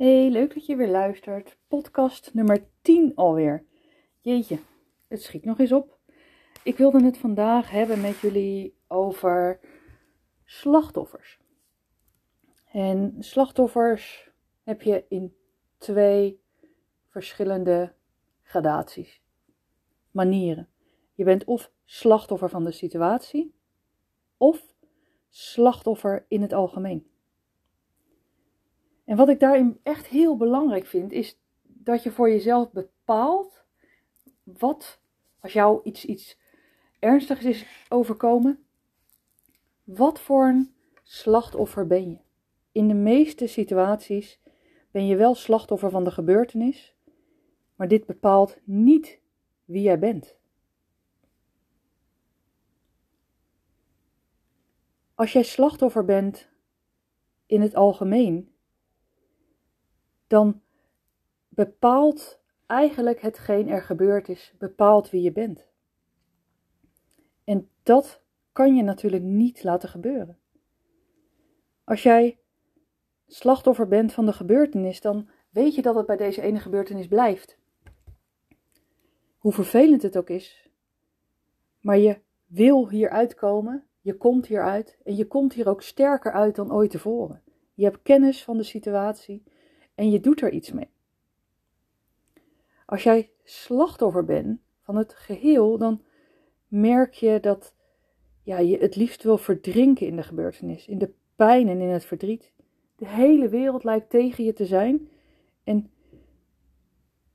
Hey, leuk dat je weer luistert. Podcast nummer 10 alweer. Jeetje, het schiet nog eens op. Ik wilde het vandaag hebben met jullie over slachtoffers. En slachtoffers heb je in twee verschillende gradaties, manieren. Je bent of slachtoffer van de situatie, of slachtoffer in het algemeen. En wat ik daarin echt heel belangrijk vind, is dat je voor jezelf bepaalt wat, als jou iets, iets ernstigs is overkomen, wat voor een slachtoffer ben je. In de meeste situaties ben je wel slachtoffer van de gebeurtenis, maar dit bepaalt niet wie jij bent. Als jij slachtoffer bent in het algemeen, dan bepaalt eigenlijk hetgeen er gebeurd is, bepaalt wie je bent. En dat kan je natuurlijk niet laten gebeuren. Als jij slachtoffer bent van de gebeurtenis, dan weet je dat het bij deze ene gebeurtenis blijft. Hoe vervelend het ook is, maar je wil hier uitkomen, je komt hieruit en je komt hier ook sterker uit dan ooit tevoren. Je hebt kennis van de situatie, en je doet er iets mee. Als jij slachtoffer bent van het geheel, dan merk je dat ja, je het liefst wil verdrinken in de gebeurtenis, in de pijn en in het verdriet. De hele wereld lijkt tegen je te zijn. En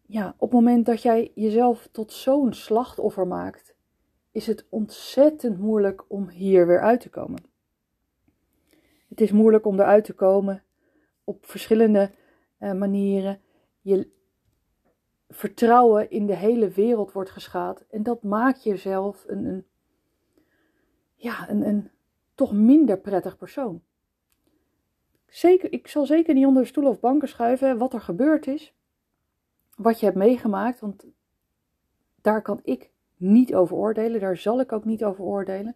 ja, op het moment dat jij jezelf tot zo'n slachtoffer maakt, is het ontzettend moeilijk om hier weer uit te komen. Het is moeilijk om eruit te komen op verschillende manieren je vertrouwen in de hele wereld wordt geschaad. En dat maakt jezelf een, een, ja, een, een toch minder prettig persoon. Zeker, ik zal zeker niet onder de stoelen of banken schuiven wat er gebeurd is. Wat je hebt meegemaakt, want daar kan ik niet over oordelen. Daar zal ik ook niet over oordelen.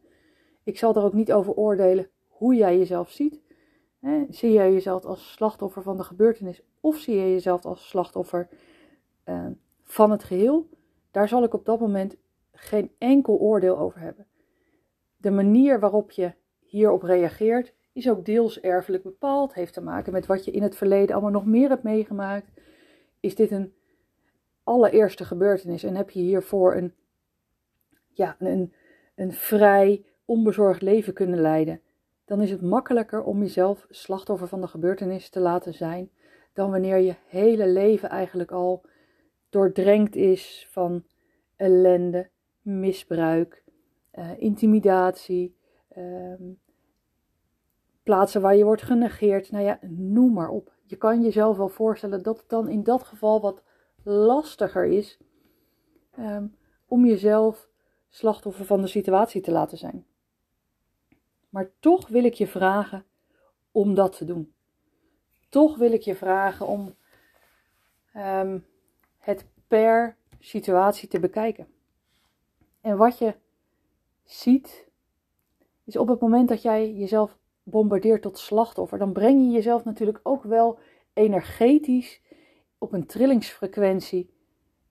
Ik zal er ook niet over oordelen hoe jij jezelf ziet. Zie jij jezelf als slachtoffer van de gebeurtenis of zie je jezelf als slachtoffer uh, van het geheel? Daar zal ik op dat moment geen enkel oordeel over hebben. De manier waarop je hierop reageert is ook deels erfelijk bepaald, heeft te maken met wat je in het verleden allemaal nog meer hebt meegemaakt. Is dit een allereerste gebeurtenis en heb je hiervoor een, ja, een, een vrij, onbezorgd leven kunnen leiden? Dan is het makkelijker om jezelf slachtoffer van de gebeurtenis te laten zijn dan wanneer je hele leven eigenlijk al doordrenkt is van ellende, misbruik, uh, intimidatie, ehm, plaatsen waar je wordt genegeerd. Nou ja, noem maar op. Je kan jezelf wel voorstellen dat het dan in dat geval wat lastiger is ehm, om jezelf slachtoffer van de situatie te laten zijn. Maar toch wil ik je vragen om dat te doen toch wil ik je vragen om um, het per situatie te bekijken. En wat je ziet, is op het moment dat jij jezelf bombardeert tot slachtoffer, dan breng je jezelf natuurlijk ook wel energetisch op een trillingsfrequentie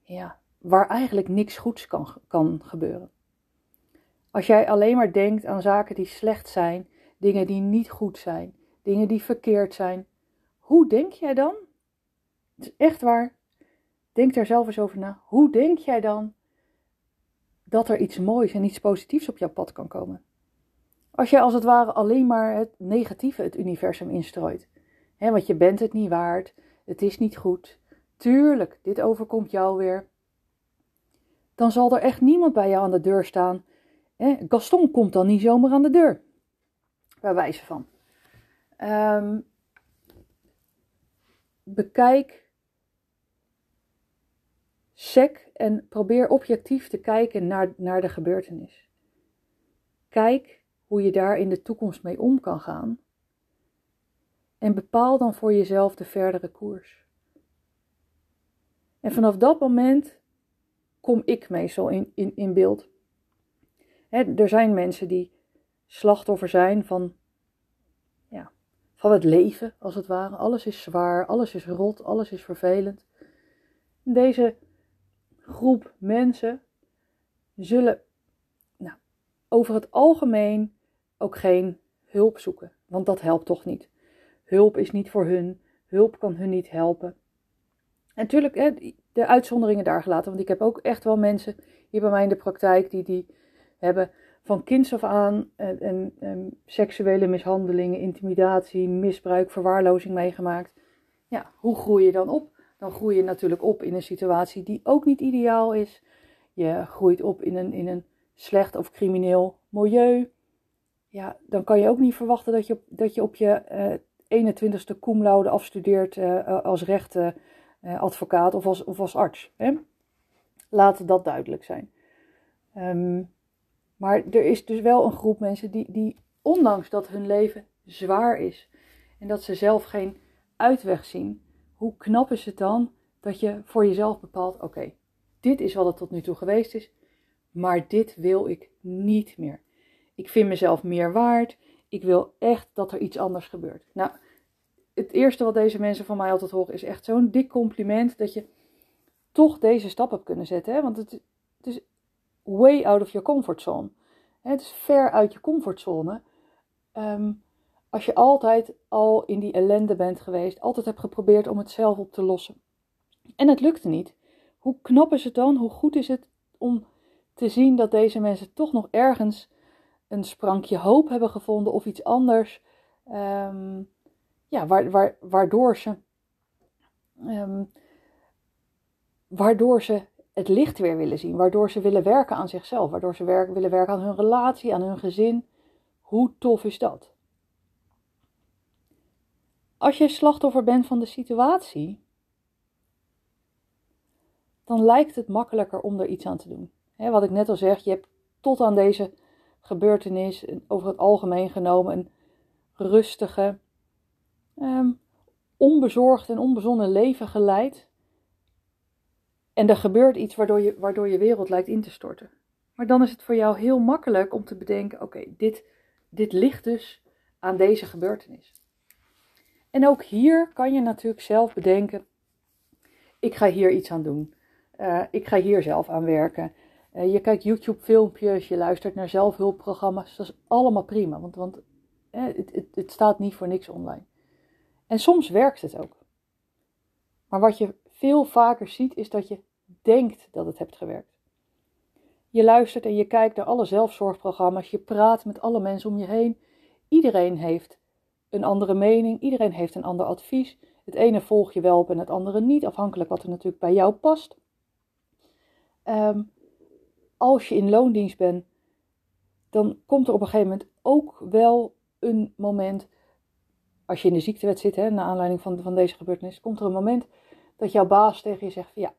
ja, waar eigenlijk niks goeds kan, kan gebeuren. Als jij alleen maar denkt aan zaken die slecht zijn, dingen die niet goed zijn, dingen die verkeerd zijn, hoe denk jij dan? Het is echt waar. Denk daar zelf eens over na. Hoe denk jij dan dat er iets moois en iets positiefs op jouw pad kan komen? Als jij als het ware alleen maar het negatieve het universum instrooit. He, want je bent het niet waard. Het is niet goed. Tuurlijk, dit overkomt jou weer. Dan zal er echt niemand bij jou aan de deur staan. Gaston komt dan niet zomaar aan de deur. Bij wijze van. Um, bekijk sec en probeer objectief te kijken naar, naar de gebeurtenis. Kijk hoe je daar in de toekomst mee om kan gaan. En bepaal dan voor jezelf de verdere koers. En vanaf dat moment kom ik meestal in, in, in beeld. Er zijn mensen die slachtoffer zijn van ja, van het leven, als het ware. Alles is zwaar, alles is rot, alles is vervelend. Deze groep mensen zullen nou, over het algemeen ook geen hulp zoeken, want dat helpt toch niet. Hulp is niet voor hun, hulp kan hun niet helpen. En natuurlijk, de uitzonderingen daar gelaten, want ik heb ook echt wel mensen hier bij mij in de praktijk die, die hebben van kinds af aan en, en, en seksuele mishandelingen, intimidatie, misbruik, verwaarlozing meegemaakt. Ja, hoe groei je dan op? Dan groei je natuurlijk op in een situatie die ook niet ideaal is. Je groeit op in een, in een slecht of crimineel milieu. Ja, dan kan je ook niet verwachten dat je dat je, op je uh, 21ste cum afstudeert uh, als rechtadvocaat uh, of, als, of als arts. Hè? Laat dat duidelijk zijn. Um, maar er is dus wel een groep mensen die, die, ondanks dat hun leven zwaar is en dat ze zelf geen uitweg zien, hoe knap is het dan dat je voor jezelf bepaalt: oké, dit is wat het tot nu toe geweest is, maar dit wil ik niet meer. Ik vind mezelf meer waard. Ik wil echt dat er iets anders gebeurt. Nou, het eerste wat deze mensen van mij altijd horen is echt zo'n dik compliment dat je toch deze stap hebt kunnen zetten. Hè? Want het, het is way out of your comfort zone. Het is ver uit je comfortzone. Ehm, als je altijd al in die ellende bent geweest, altijd hebt geprobeerd om het zelf op te lossen. En het lukte niet. Hoe knap is het dan? Hoe goed is het om te zien dat deze mensen toch nog ergens een sprankje hoop hebben gevonden of iets anders. Ehm, ja, waardoor ze. Ehm, waardoor ze het licht weer willen zien, waardoor ze willen werken aan zichzelf, waardoor ze willen werken aan hun relatie, aan hun gezin. Hoe tof is dat? Als je slachtoffer bent van de situatie, dan lijkt het makkelijker om er iets aan te doen. wat ik net al zeg, je hebt tot aan deze gebeurtenis, over het algemeen genomen, een rustige, um, onbezorgd en onbezonnen leven geleid. En er gebeurt iets waardoor je, waardoor je wereld lijkt in te storten. Maar dan is het voor jou heel makkelijk om te bedenken: oké, dit, dit ligt dus aan deze gebeurtenis. En ook hier kan je natuurlijk zelf bedenken: ik ga hier iets aan doen. Uh, ik ga hier zelf aan werken. Uh, je kijkt YouTube-filmpjes, je luistert naar zelfhulpprogramma's. Dat is allemaal prima, want, want uh, het, het, het staat niet voor niks online. En soms werkt het ook. Maar wat je veel vaker ziet, is dat je denkt dat het hebt gewerkt. Je luistert en je kijkt naar alle zelfzorgprogramma's, je praat met alle mensen om je heen. Iedereen heeft een andere mening, iedereen heeft een ander advies. Het ene volg je wel op en het andere niet, afhankelijk wat er natuurlijk bij jou past. Um, als je in loondienst bent, dan komt er op een gegeven moment ook wel een moment, als je in de ziektewet zit, hè, naar aanleiding van, van deze gebeurtenis, komt er een moment dat jouw baas tegen je zegt: ja,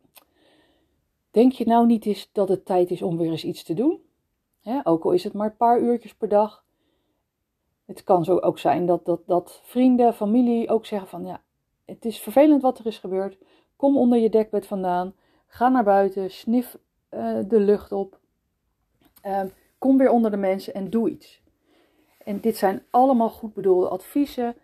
Denk je nou niet eens dat het tijd is om weer eens iets te doen? ook al is het maar een paar uurtjes per dag. Het kan zo ook zijn dat, dat, dat vrienden, familie ook zeggen van ja, het is vervelend wat er is gebeurd. Kom onder je dekbed vandaan. Ga naar buiten. Snif uh, de lucht op. Uh, kom weer onder de mensen en doe iets. En dit zijn allemaal goed bedoelde adviezen.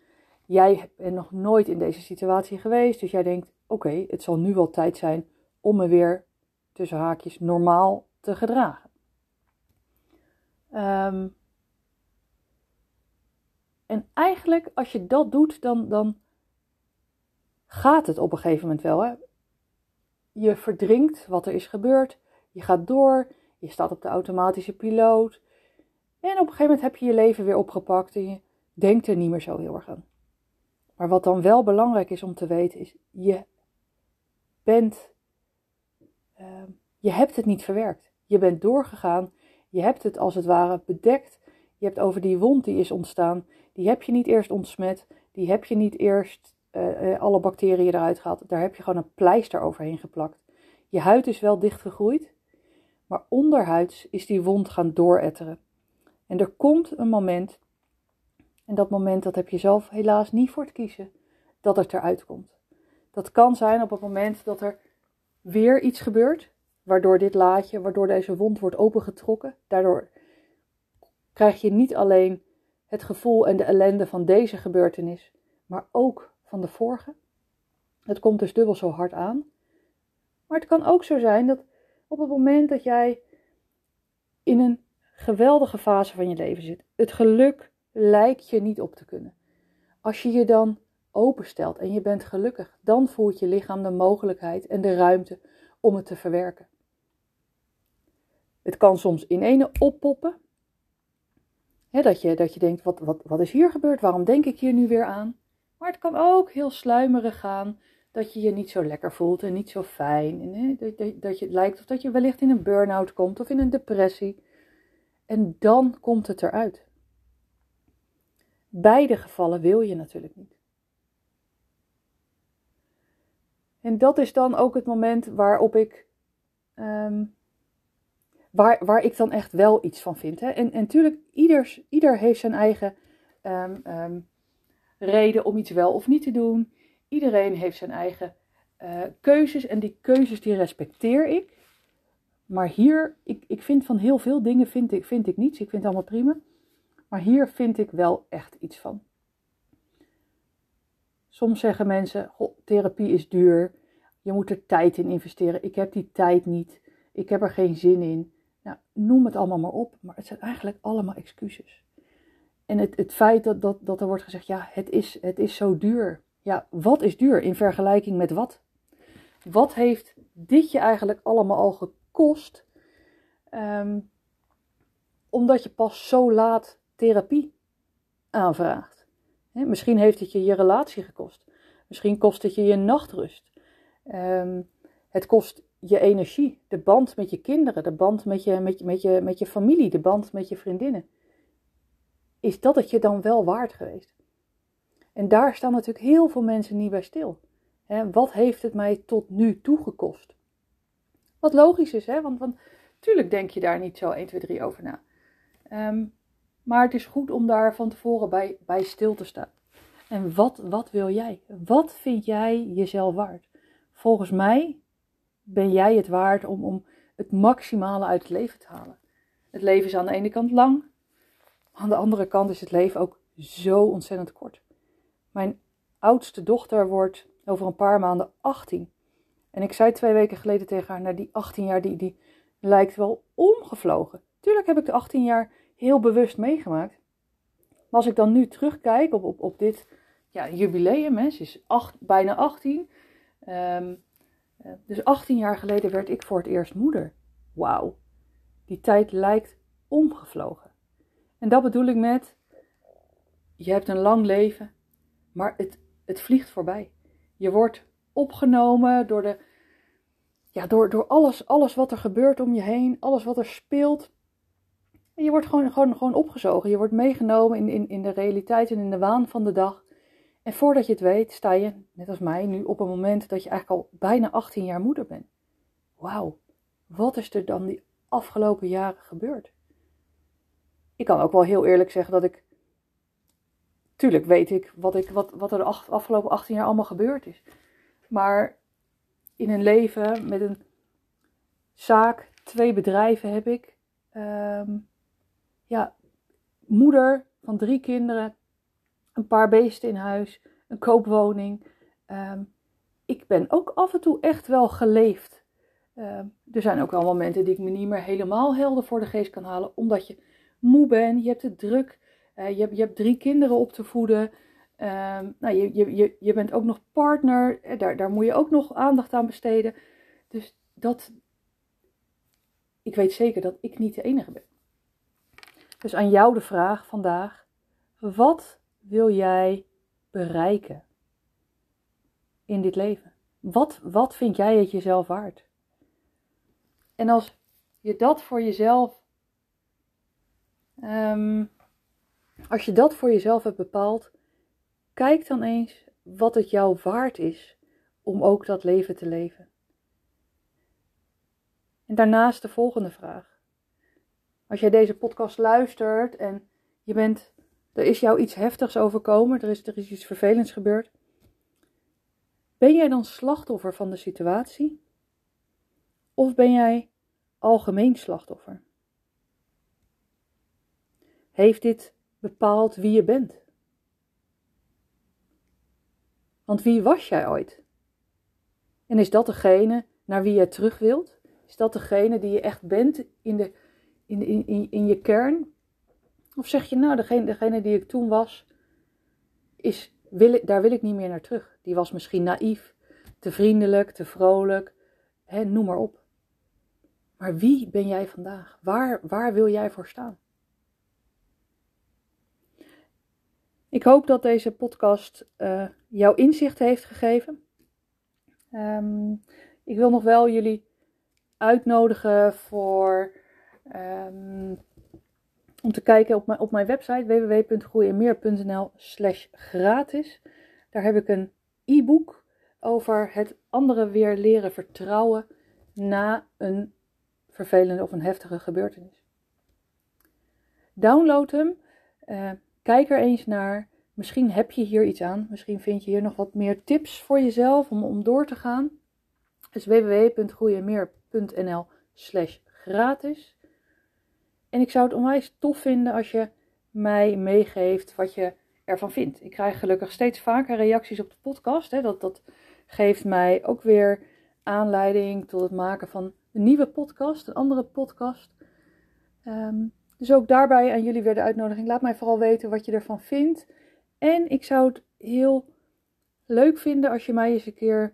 Jij bent nog nooit in deze situatie geweest. Dus jij denkt: oké, het zal nu wel tijd zijn om me weer tussen haakjes normaal te gedragen. Um, en eigenlijk, als je dat doet, dan, dan gaat het op een gegeven moment wel. Hè? Je verdrinkt wat er is gebeurd. Je gaat door. Je staat op de automatische piloot. En op een gegeven moment heb je je leven weer opgepakt en je denkt er niet meer zo heel erg aan. Maar wat dan wel belangrijk is om te weten, is je bent Ehm, je hebt het niet verwerkt. Je bent doorgegaan. Je hebt het als het ware bedekt. Je hebt over die wond die is ontstaan. Die heb je niet eerst ontsmet. Die heb je niet eerst uh, alle bacteriën eruit gehaald. Daar heb je gewoon een pleister overheen geplakt. Je huid is wel dichtgegroeid. Maar onderhuids is die wond gaan dooretteren. En er komt een moment. En dat moment dat heb je zelf helaas niet voor te kiezen. Dat het eruit komt. Dat kan zijn op het moment dat er weer iets gebeurt, waardoor dit laadje, waardoor deze wond wordt opengetrokken. Daardoor krijg je niet alleen het gevoel en de ellende van deze gebeurtenis, maar ook van de vorige. Het komt dus dubbel zo hard aan. Maar het kan ook zo zijn dat op het moment dat jij in een geweldige fase van je leven zit, het geluk lijkt je niet op te kunnen. Als je je dan openstelt en je bent gelukkig, dan voelt je lichaam de mogelijkheid en de ruimte om het te verwerken. Het kan soms in ene oppoppen. dat, je, dat je denkt, wat, wat, wat is hier gebeurd? Waarom denk ik hier nu weer aan? Maar het kan ook heel sluimerig gaan. Dat je je niet zo lekker voelt en niet zo fijn. En, dat, dat, dat je het lijkt of dat je wellicht in een burn-out komt of in een depressie. En dan komt het eruit. Beide gevallen wil je natuurlijk niet. En dat is dan ook het moment waarop ik. Ehm, waar, waar ik dan echt wel iets van vind. Hè? En, natuurlijk, ieder, ieder heeft zijn eigen um, um, reden om iets wel of niet te doen. Iedereen heeft zijn eigen uh, keuzes en die keuzes die respecteer ik. Maar hier, ik, ik vind van heel veel dingen vind ik, vind ik niets. Ik vind het allemaal prima. Maar hier vind ik wel echt iets van. Soms zeggen mensen, therapie is duur. Je moet er tijd in investeren. Ik heb die tijd niet. Ik heb er geen zin in. Nou, noem het allemaal maar op. Maar het zijn eigenlijk allemaal excuses. En het, het feit dat, dat, dat er wordt gezegd, ja, het is, het is zo duur. Ja, wat is duur in vergelijking met wat? Wat heeft dit je eigenlijk allemaal al gekost? Um, omdat je pas zo laat therapie aanvraagt. Misschien heeft het je je relatie gekost. Misschien kost het je je nachtrust. Um, het kost je energie, de band met je kinderen, de band met je, met, je, met, je, met je familie, de band met je vriendinnen. Is dat het je dan wel waard geweest? En daar staan natuurlijk heel veel mensen niet bij stil. wat heeft het mij tot nu toe gekost? Wat logisch is, hè? Want, want tuurlijk denk je daar niet zo 1, 2, 3 over na. Um, maar het is goed om daar van tevoren bij, bij stil te staan. En wat, wat wil jij? Wat vind jij jezelf waard? Volgens mij ben jij het waard om, om het maximale uit het leven te halen. Het leven is aan de ene kant lang, aan de andere kant is het leven ook zo ontzettend kort. Mijn oudste dochter wordt over een paar maanden 18. En ik zei twee weken geleden tegen haar, nou die 18 jaar die, die lijkt wel omgevlogen. Tuurlijk heb ik de 18 jaar heel bewust meegemaakt. Maar als ik dan nu terugkijk op, op, op dit ja, jubileum, hè, is bijna 18. Um, ehm, eh, dus 18 jaar geleden werd ik voor het eerst moeder. Wauw, die tijd lijkt omgevlogen. En dat bedoel ik met, je hebt een lang leven, maar het, het vliegt voorbij. Je wordt opgenomen door, de, ja, door, door alles, alles wat er gebeurt om je heen, alles wat er speelt. Je wordt gewoon, gewoon, gewoon opgezogen. Je wordt meegenomen in, in, in de realiteit en in de waan van de dag. En voordat je het weet, sta je, net als mij, nu op een moment dat je eigenlijk al bijna 18 jaar moeder bent. Wauw, wat is er dan die afgelopen jaren gebeurd? Ik kan ook wel heel eerlijk zeggen dat ik. Tuurlijk weet ik wat, ik, wat, wat er de afgelopen 18 jaar allemaal gebeurd is. Maar in een leven met een zaak, twee bedrijven heb ik. Um, ja, moeder van drie kinderen, een paar beesten in huis, een koopwoning. Um, ik ben ook af en toe echt wel geleefd. Um, er zijn ook wel momenten die ik me niet meer helemaal helder voor de geest kan halen, omdat je moe bent, je hebt het druk, uh, je, hebt, je hebt drie kinderen op te voeden. Um, nou, je, je, je, je bent ook nog partner, eh, daar, daar moet je ook nog aandacht aan besteden. Dus dat, ik weet zeker dat ik niet de enige ben. Dus aan jou de vraag vandaag: wat wil jij bereiken in dit leven? Wat, wat vind jij het jezelf waard? En als je dat voor jezelf, um, als je dat voor jezelf hebt bepaald, kijk dan eens wat het jou waard is om ook dat leven te leven. En daarnaast de volgende vraag. Als jij deze podcast luistert en je bent, er is jou iets heftigs overkomen, er is, er is iets vervelends gebeurd. Ben jij dan slachtoffer van de situatie? Of ben jij algemeen slachtoffer? Heeft dit bepaalt wie je bent. Want wie was jij ooit? En is dat degene naar wie je terug wilt? Is dat degene die je echt bent in, de, in, in, in, je kern? Of zeg je, nou, degene, degene die ik toen was, is, wil, daar wil ik niet meer naar terug. Die was misschien naïef, te vriendelijk, te vrolijk, hè, noem maar op. Maar wie ben jij vandaag? Waar, waar wil jij voor staan? Ik hoop dat deze podcast uh, jouw inzicht heeft gegeven. Um, ik wil nog wel jullie uitnodigen voor um, om te kijken op mijn, op mijn website www.groeienmeer.nl slash gratis. Daar heb ik een e-book over het andere weer leren vertrouwen na een vervelende of een heftige gebeurtenis. Download hem, uh, kijk er eens naar. Misschien heb je hier iets aan. Misschien vind je hier nog wat meer tips voor jezelf om, om door te gaan. Dus www.groeienmeer.nl slash gratis. En ik zou het onwijs tof vinden als je mij meegeeft wat je ervan vindt. Ik krijg gelukkig steeds vaker reacties op de podcast. Hè. Dat, dat geeft mij ook weer aanleiding tot het maken van een nieuwe podcast, een andere podcast. Um, dus ook daarbij aan jullie weer de uitnodiging. Laat mij vooral weten wat je ervan vindt. En ik zou het heel leuk vinden als je mij eens een keer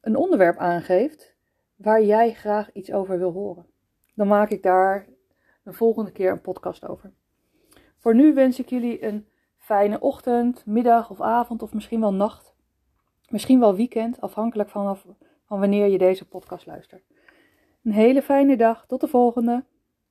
een onderwerp aangeeft waar jij graag iets over wil horen. Dan maak ik daar de volgende keer een podcast over. Voor nu wens ik jullie een fijne ochtend, middag of avond of misschien wel nacht. Misschien wel weekend, afhankelijk van, van wanneer je deze podcast luistert. Een hele fijne dag. Tot de volgende.